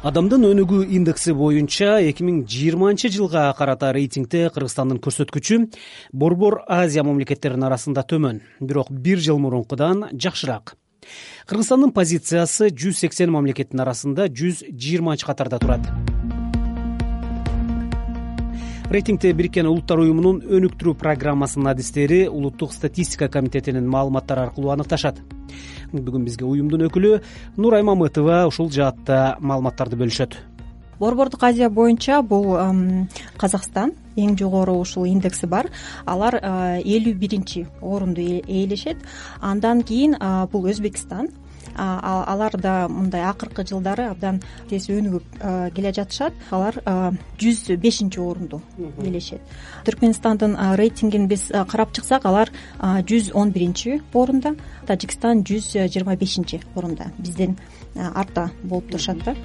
адамдын өнүгүү индекси боюнча эки миң жыйырманчы жылга карата рейтингде кыргызстандын көрсөткүчү борбор азия мамлекеттеринин арасында төмөн. Бирок бир жыл мурункудан жакшыраак. Кыргызстандын позициясы жүз сексен мамлекеттин арасында жүз жыйырманчы катарда турат рейтингде бириккен улуттар уюмунун өнүктүрүү программасынын адистери улуттук статистика комитетинин маалыматтары аркылуу аныкташат. Бүгүн бизге уюмдун өкүлү нурай мамытова ушул жаатта маалыматтарды бөлүшөт. Борбордук азия боюнча бул казакстан эң жогору ушул индекси бар. Алар элүү биринчи орунду ээлешет. Андан кийин бул өзбекстан алар да мындай акыркы жылдары абдан тез өнүгүп келе жатышат. Алар жүз бешинчи орунду ээлешет түркмөнстандын рейтингин биз карап чыксак алар жүз он биринчи орунда тажикстан жүз жыйырма бешинчи орунда. Бизден артта болуп турушат да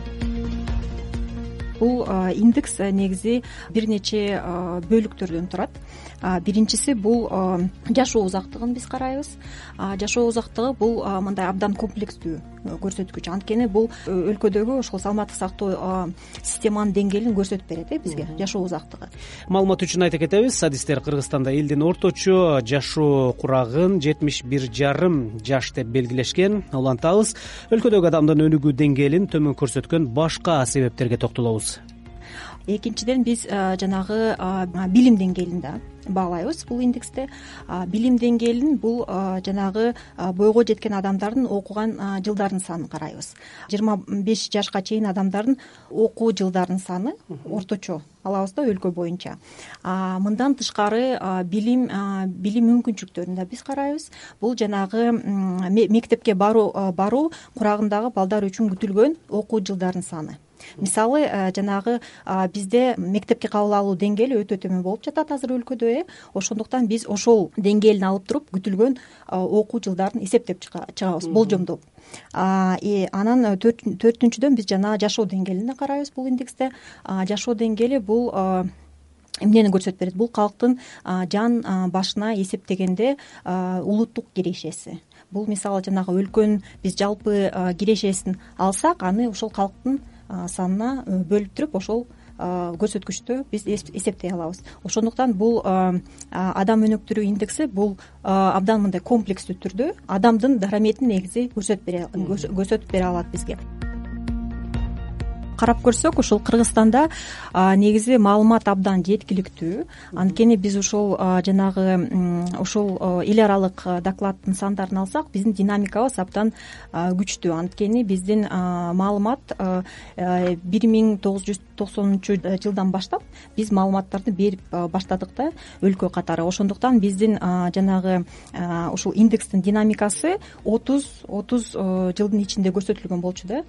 бул индекс негизи бир нече бөлүктөрдөн турат. Биринчиси бул жашоо узактыгын биз карайбыз. Жашоо узактыгы бул мындай абдан комплекстүү көрсөткүч. Анткени бул өлкөдөгү ошол саламаттык сактоо системанын деңгээлин көрсөтүп берет э бизге жашоо узактыгы. Маалымат үчүн айта кетебиз адистер кыргызстанда элдин орточо жашоо курагын жетимиш бир жарым жаш деп белгилешкен улантабыз өлкөдөгү адамдын өнүгүү деңгээлин төмөн көрсөткөн башка себептерге токтолобуз экинчиден биз жанагы билим деңгээлин да баалайбыз. Бул индексте билим деңгээлин бул жанагы бойго жеткен адамдардын окуган жылдарынын санын карайбыз. Жыйырма беш жашка чейин адамдардын окуу жылдарынын саны орточо алабыз да өлкө боюнча. Мындан тышкары билим билим мүмкүнчүлүктөрүн да биз карайбыз. Бул жанагы мектепке баруу курагындагы балдар үчүн күтүлгөн окуу жылдарынын саны мисалы э, жанагы бизде мектепке кабыл алуу деңгээли өтө төмөн болуп жатат азыр өлкөдө э. Ошондуктан биз ошол деңгээлин алып туруп күтүлгөн окуу жылдарын эсептеп чыгабыз болжомдоп. Анан э, төртүнчүдөн биз жана жашоо деңгээлин да карайбыз бул индексте жашоо деңгээли бул эмнени көрсөтүп берет? Бул калктын жан башына эсептегенде улуттук кирешеси. Бул мисалы жанагы өлкөнүн биз жалпы кирешесин алсак аны ошол калктын санына э, бөлүп туруп ошол көрсөткүчтү биз эсептей алабыз. Ошондуктан бул адам өнүктүрүү индекси бул абдан мындай комплекстүү түрдө адамдын дараметин негизи көрсөтүп бере алат бизге карап көрсөк ушул кыргызстанда негизи маалымат абдан жеткиликтүү. Анткени биз ушул жанагы ушул эл аралык докладдын сандарын алсак биздин динамикабыз абдан күчтүү. Анткени биздин маалымат бир миң тогуз жүз токсонунчу жылдан баштап биз маалыматтарды берип баштадык да өлкө катары. Ошондуктан биздин жанагы ушул индекстин динамикасы отуз отуз жылдын ичинде көрсөтүлгөн болчу да.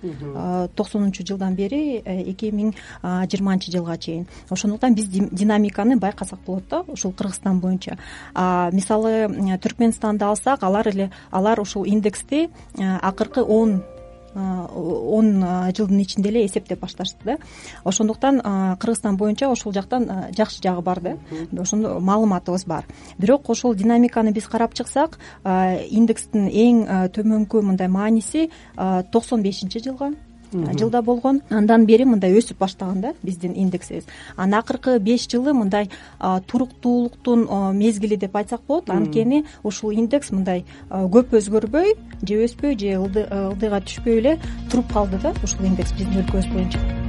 Токсонунчу жылдан бери Э, эки миң жыйырманчы жылга чейин. Ошондуктан биз динамиканы байкасак болот да ушул кыргызстан боюнча. Мисалы түркмөнстанды алсак алар эле алар ушул индексти акыркы он он жылдын ичинде эле эсептеп башташты да. Ошондуктан кыргызстан боюнча ошол жактан жакшы жагы бар да. Ошондо маалыматыбыз бар. Бирок ошол динамиканы биз карап чыксак индекстин эң төмөнкү мындай мааниси токсон бешинчи жылга жылда болгон. Андан бери мындай өсүп баштаган да биздин индексибиз. Анан акыркы беш жылы мындай туруктуулуктун мезгили деп айтсак болот. Анткени ушул индекс мындай көп өзгөрбөй же өспөй же ылдыйга түшпөй эле туруп калды да ушул индекс биздин өлкөбүз боюнча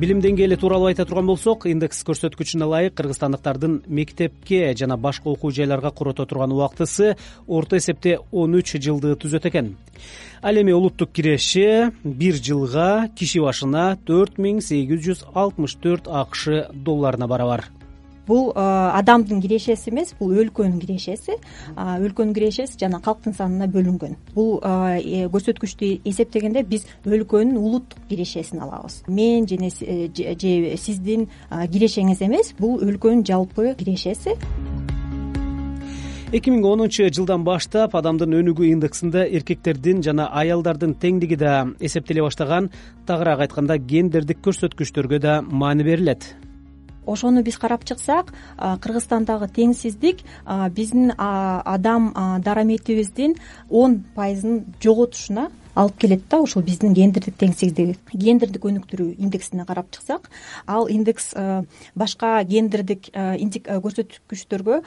билим деңгээли тууралуу айта турган болсок индекс көрсөткүчүнө ылайык кыргызстандыктардын мектепке жана башка окуу жайларга корото турган убактысы орто эсепте он үч жылды түзөт экен. Ал эми улуттук киреше бир жылга киши башына төрт миң сегиз жүз алтымыш төрт акш долларына барабар бул адамдын кирешеси эмес бул өлкөнүн кирешеси. Өлкөнүн кирешеси жана калктын санына бөлүнгөн. Бул э, көрсөткүчтү эсептегенде биз өлкөнүн улуттук кирешесин алабыз. Мен же сиздин кирешеңиз эмес бул өлкөнүн жалпы кирешеси. Эки миң онунчу жылдан баштап адамдын өнүгүү индексинде эркектердин жана аялдардын теңдиги да эсептеле баштаган. Тагыраак айтканда гендердик көрсөткүчтөргө да маани берилет ошону биз карап чыксак кыргызстандагы теңсиздик биздин адам дараметибиздин он пайызын жоготушуна алып келет да ушул биздин гендердик теңсиздик гендердик өнүктүрүү индексине карап чыксак ал индекс башка гендердик көрсөткүчтөргө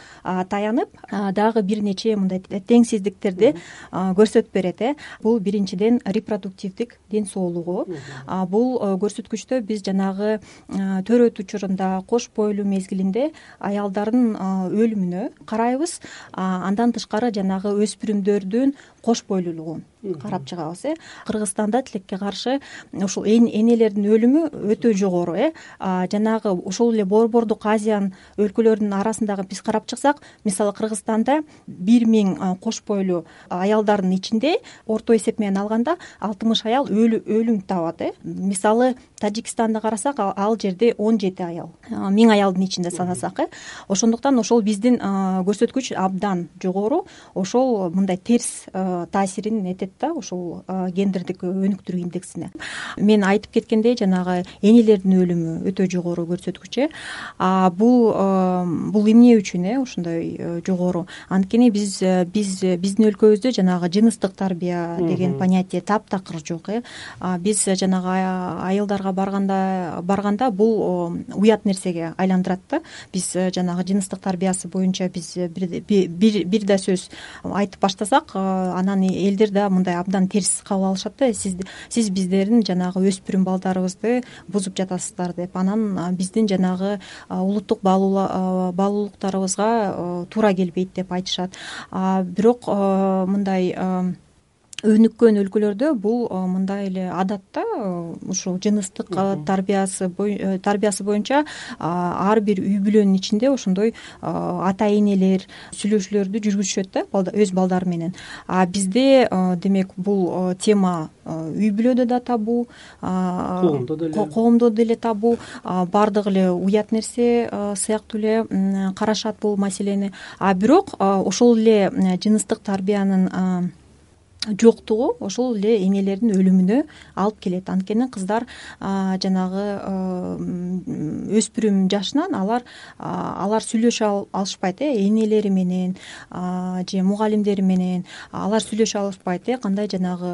таянып дагы бир нече мындай теңсиздиктерди көрсөтүп берет э. Бул биринчиден репродуктивдик ден соолугу. Бул көрсөткүчтө биз жанагы төрөт учурунда кош бойлуу мезгилинде аялдардын өлүмүнө карайбыз. Андан тышкары жанагы өспүрүмдөрдүн кош бойлуулугун карап чыгабыз э кыргызстанда тилекке каршы ушул энелердин өлүмү өтө жогору э. Жанагы ошол эле борбордук азиянын өлкөлөрүнүн арасындагы биз карап чыксак мисалы кыргызстанда бир миң кош бойлуу аялдардын ичинде орто эсеп менен алганда алтымыш аял өлүм табат э. Мисалы тажикстанды карасак ал жерде он жети аял миң аялдын ичинде санасак э. Ошондуктан ошол биздин көрсөткүч абдан жогору ошол мындай терс таасирин этет да ушул гендердик өнүктүрүү индексине. Мен айтып кеткендей жанагы энелердин өлүмү өтө жогору көрсөткүч э бул бул эмне үчүн э ушундай э, жогору? Анткени биз э, биз биздин өлкөбүздө жанагы жыныстык тарбия деген понятие таптакыр жок э. Биз жанагы айылдарга барганда барганда бул уят нерсеге айландырат да. Биз э, жанагы жыныстык тарбиясы боюнча биз бир да сөз айтып баштасак анан элдер да мындай абдан терс кабыл алышат да сиз биздердин жанагы өспүрүм балдарыбызды бузуп жатасыздар деп. Анан биздин жанагы улуттук баалуулуктарыбызга туура келбейт деп айтышат. Бирок мындай өнүккөн өлкөлөрдө бул мындай эле адат да ушул жыныстык тарбиясы э, тарбиясы боюнча ар бир үй бүлөнүн ичинде ошондой ата энелер сүйлөшүүлөрдү жүргүзүшөт да өз балдары менен. А бизде демек бул тема үй бүлөдө да табуу коомдо деле коомдо деле табуу баардыгы эле уят нерсе сыяктуу эле карашат бул маселени. А бирок ошол эле жыныстык тарбиянын жоктугу. Ошол эле энелердин өлүмүнө алып келет. Анткени кыздар жанагы өспүрүм жашынан алар алар сүйлөшө алышпайт э энелери менен же мугалимдери менен. Алар сүйлөшө алышпайт э кандай жанагы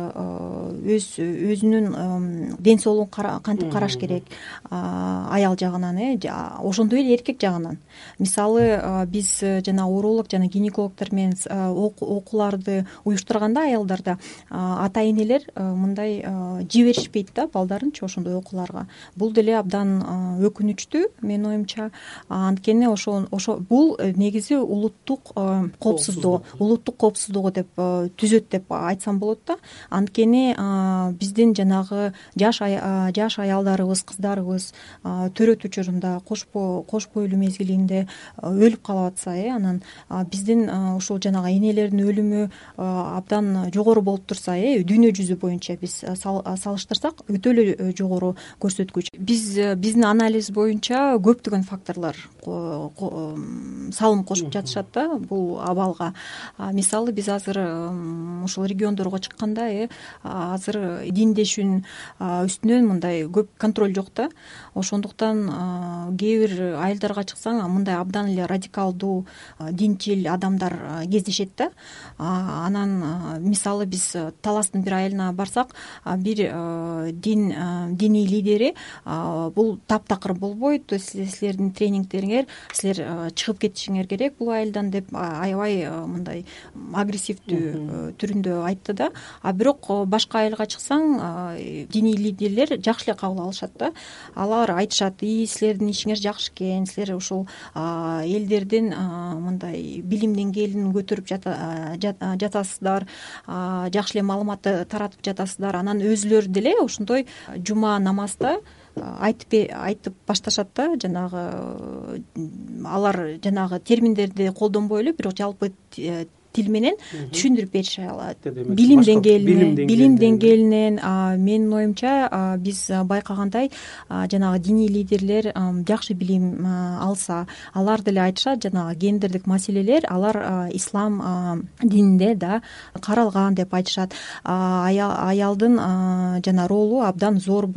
өз өзүнүн ден соолугун кантип караш керек аял жагынан э ошондой эле эркек жагынан. Мисалы биз жанагы уролог жана гинекологдор менен окууларды уюштурганда аялдар ата энелер мындай жиберишпейт да балдарынчы ошондой окууларга бул деле абдан өкүнүчтүү менин оюмча. Анткени ошо ошо бул э, негизи улуттук коопсуздугу улуттук коопсуздугу деп түзөт деп айтсам болот да. Анткени биздин жанагы жаш жаш аялдарыбыз кыздарыбыз төрөт учурунда кош бойлуу мезгилинде өлүп калып атса э анан биздин ушул жанагы энелердин өлүмү абдан жогору болуп турса э дүйнө жүзү боюнча биз салыштырсак өтө эле э, жогору көрсөткүч. Биз э, биздин анализ боюнча көптөгөн факторлор салым кошуп жатышат да. Бул абалга. Мисалы биз азыр ушул региондорго чыкканда э азыр диндешүүнүн үстүнөн мындай көп контроль жок да. Ошондуктан кээ бир айылдарга чыксаң мындай абдан эле радикалдуу динчил адамдар кездешет да. Анан мисалы биз э, таластын бир айылына барсак бир э, дин э, диний лидери бул таптакыр болбойт. Силердин тренингтериңер силер чыгып кетишиңер керек бул айылдан деп аябай мындай агрессивдүү түрүндө айтты да. А бирок башка айылга чыксаң диний лидерлер жакшы эле кабыл алышат да. Алар айтышат ии силердин ишиңер жакшы экен силер ушул элдердин мындай билим деңгээлин көтөрүп жатасыздар жакшы эле маалыматты таратып жатасыздар. Анан өзүлөрү деле ошондой жума намазда айтып айтып башташат да жанагы алар жанагы терминдерди колдонбой эле бирок жалпы тил менен түшүндүрүп берише алат. Билим деңгээлинен билим деңгээлинен менин оюмча биз байкагандай жанагы диний лидерлер жакшы билим алса алар деле айтышат жанагы гендердик маселелер алар ислам дининде да каралган деп айтышат. Аялдын жана ролу абдан зор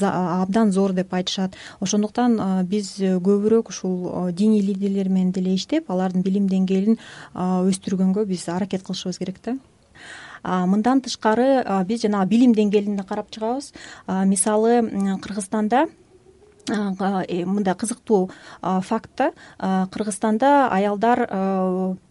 абдан зор деп айтышат. Ошондуктан биз көбүрөөк ушул диний лидерлер менен деле иштеп алардын билим деңгээлин биз аракет кылышыбыз керек да. Мындан тышкары биз жанагы билим деңгээлин да карап чыгабыз. Мисалы кыргызстанда э, мындай кызыктуу факт да кыргызстанда аялдар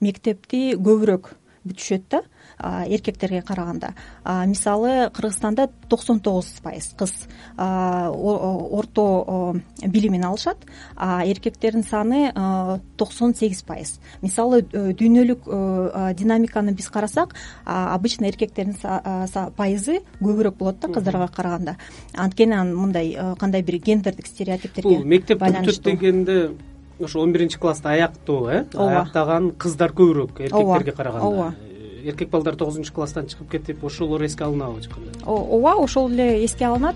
мектепти көбүрөөк бүтүшөт да эркектерге караганда. Мисалы кыргызстанда токсон тогуз пайыз кыз орто билимин алышат а эркектердин саны токсон сегиз пайыз. Мисалы дүйнөлүк динамиканы биз карасак обычно эркектердин пайызы көбүрөөк болот да кыздарга караганда. Анткени анан мындай кандай бир гендердик стереотиптерге бул мектеп бүтүп дегенде ошо он биринчи класста аяктоо э? Ооба. Аяктаган кыздар көбүрөөк эркектерге караганда. Ооба эркек балдар тогузунчу класстан чыгып кетип ошолор эске алынабы эчкандай ооба ошол эле эске алынат.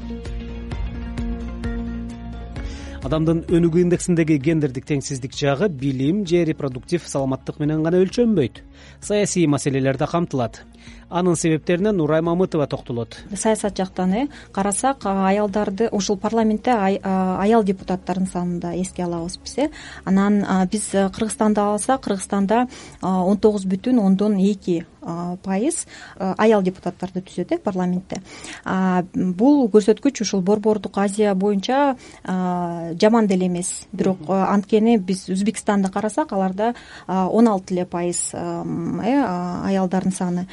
Адамдын өнүгүү индексиндеги гендердик теңсиздик жагы билим же репродуктив саламаттык менен гана өлчөнбөйт. Саясий маселелер да камтылат. Анын себептерине нурай мамытова токтолот. Саясат жактан э карасак аялдарды ушул парламентте аял депутаттардын санын да эске алабыз биз э. Анан биз кыргызстанды алсак кыргызстанда он тогуз бүтүн ондон эки пайыз аял депутаттарды түзөт э парламентте бул көрсөткүч ушул борбордук азия боюнча жаман деле эмес. Бирок анткени биз өзбекстанды карасак аларда он алты эле пайыз э аялдардын саны.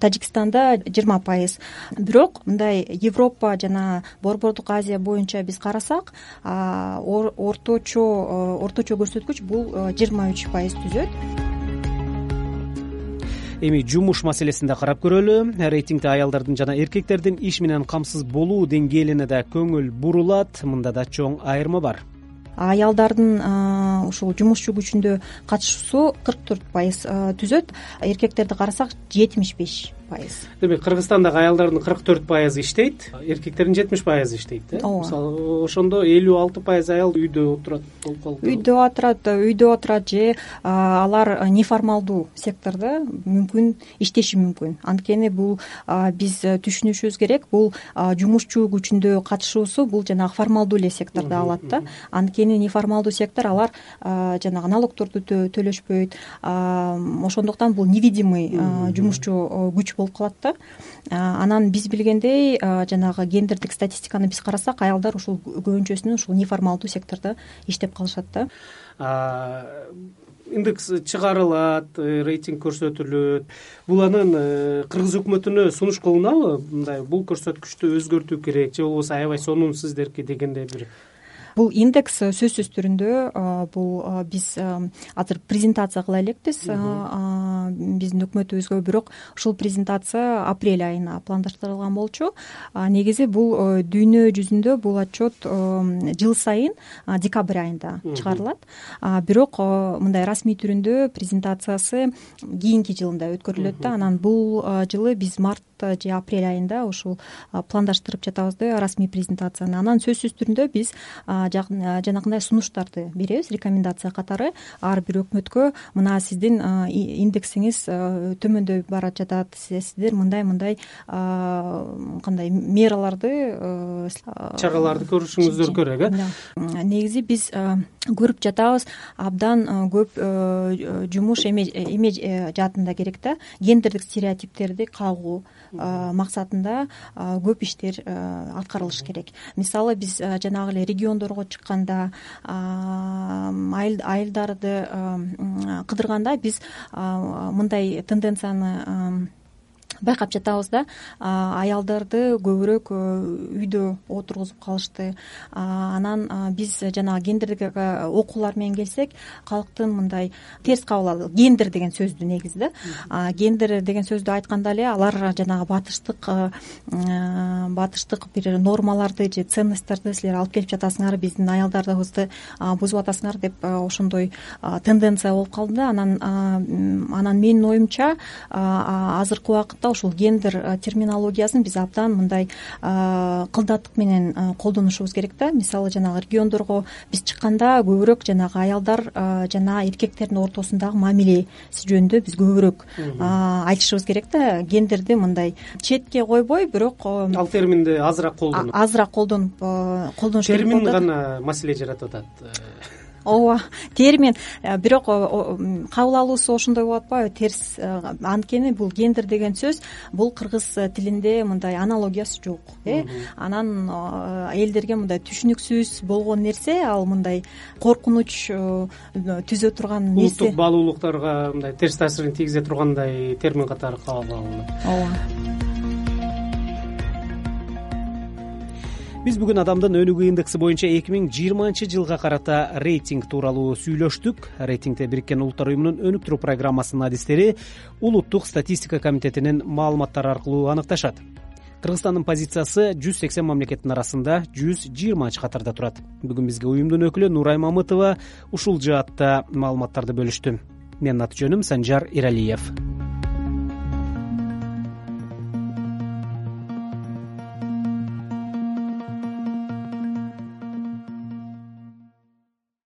Тажикстанда жыйырма пайыз. Бирок мындай европа жана борбордук азия боюнча биз карасак орточо орточо көрсөткүч бул жыйырма үч пайыз түзөт эми жумуш маселесин да карап көрөлү. Рейтингде аялдардын жана эркектердин иш менен камсыз болуу деңгээлине да көңүл бурулат. Мында да чоң айырма бар. Аялдардын ушул жумушчу күчүндө катышуусу кырк төрт пайыз түзөт. Эркектерди карасак жетимиш беш демек кыргызстандагы аялдардын кырк төрт пайызы иштейт эркектердин жетимиш пайызы иштейт э? Ооба. Мисалы ошондо элүү алты пайыз аял үйдө отурат болуп калат үйдө отурат үйдө отурат же алар неформалдуу сектордо мүмкүн иштеши мүмкүн. Анткени бул биз түшүнүшүбүз керек. Бул жумушчу күчүндө катышуусу бул жанагы формалдуу эле секторду алат да. анткени неформалдуу сектор алар жанагы налогторду төлөшпөйт. Ошондуктан бул невидимый жумушчу күч болуп калат да. Анан биз билгендей жанагы гендердик статистиканы биз карасак аялдар ушул көбүнчөсүнүн ушул неформалдуу сектордо иштеп калышат да. Индекс чыгарылат э, рейтинг көрсөтүлөт. Бул анан э, кыргыз өкмөтүнө сунуш кылынабы мындай бул көрсөткүчтү өзгөртүү керек же болбосо аябай сонун сиздерки дегендей бир. Бул индекс сөзсүз түрүндө бул биз азыр презентация кыла элекпиз биздин өкмөтүбүзгө бирок ушул презентация апрель айына пландаштырылган болчу. Негизи бул э, дүйнө жүзүндө бул отчет жыл сайын декабрь айында чыгарылат. Бирок мындай расмий түрүндө презентациясы кийинки жылында өткөрүлөт да. Анан бул жылы биз март же апрель айында ушул пландаштырып жатабыз да расмий презентацияны. Анан сөзсүз түрүндө биз жанагындай сунуштарды беребиз рекомендация катары. Ар бир өкмөткө мына сиздин индексиңиз төмөндөй барып жатат сиздер мындай мындай кандай мераларды чараларды көрүшүңүздөр керек э? негизи биз көрүп жатабыз. Абдан көп жумуш эме жаатында керек да. Гендердик стереотиптерди кагуу максатында көп иштер аткарылыш керек. Мисалы биз жанагы эле региондорго чыкканда айылдарды кыдырганда биз мындай тенденцияны байкап жатабыз да. Аялдарды көбүрөөк э, үйдө отургузуп калышты. Анан биз жанагы гендердик э, окуулар менен келсек калктын мындай терс кабыл алуу гендер деген сөздү негизи да. Гендер деген сөздү айтканда эле алар жанагы батыштык э, батыштык бир нормаларды же ценностторду силер алып келип жатасыңар биздин аялдарыбызды бузуп атасыңар деп ошондой тенденция болуп калды да. Анан анан менин оюмча азыркы убакытта ушул гендер э, терминологиясын биз абдан мындай э, кылдаттык менен э, колдонушубуз керек да. Мисалы жанагы региондорго биз чыкканда көбүрөөк жанагы аялдар жана эркектердин ортосундагы мамилеси жөнүндө биз көбүрөөк айтышыбыз керек да. Гендерди мындай четке койбой бирок ал терминди азыраак колдонуп. азыраак колдонуп колдонуш керек термин гана маселе жаратып атат ооба термин э, бирок кабыл алуусу ошондой болуп атпайбы терс э, анткени бул гендер деген сөз бул кыргыз тилинде мындай аналогиясы жок э? Анан элдерге мындай түшүнүксүз болгон нерсе ал мындай коркунуч түзө турган нерсе. улуттук баалуулуктарга мындай терс таасирин тийгизе тургандай термин катары кабыл алынат ооба биз бүгүн адамдын өнүгүү индекси боюнча эки миң жыйырманчы жылга карата рейтинг тууралуу сүйлөштүк. Рейтингде бириккен улуттар уюмунун өнүктүрүү программасынын адистери улуттук статистика комитетинин маалыматтары аркылуу аныкташат. Кыргызстандын позициясы жүз сексен мамлекеттин арасында жүз жыйырманчы катарда турат. Бүгүн бизге уюмдун өкүлү нурай мамытова ушул жаатта маалыматтарды бөлүштү. Менин аты жөнүм санжар эралиев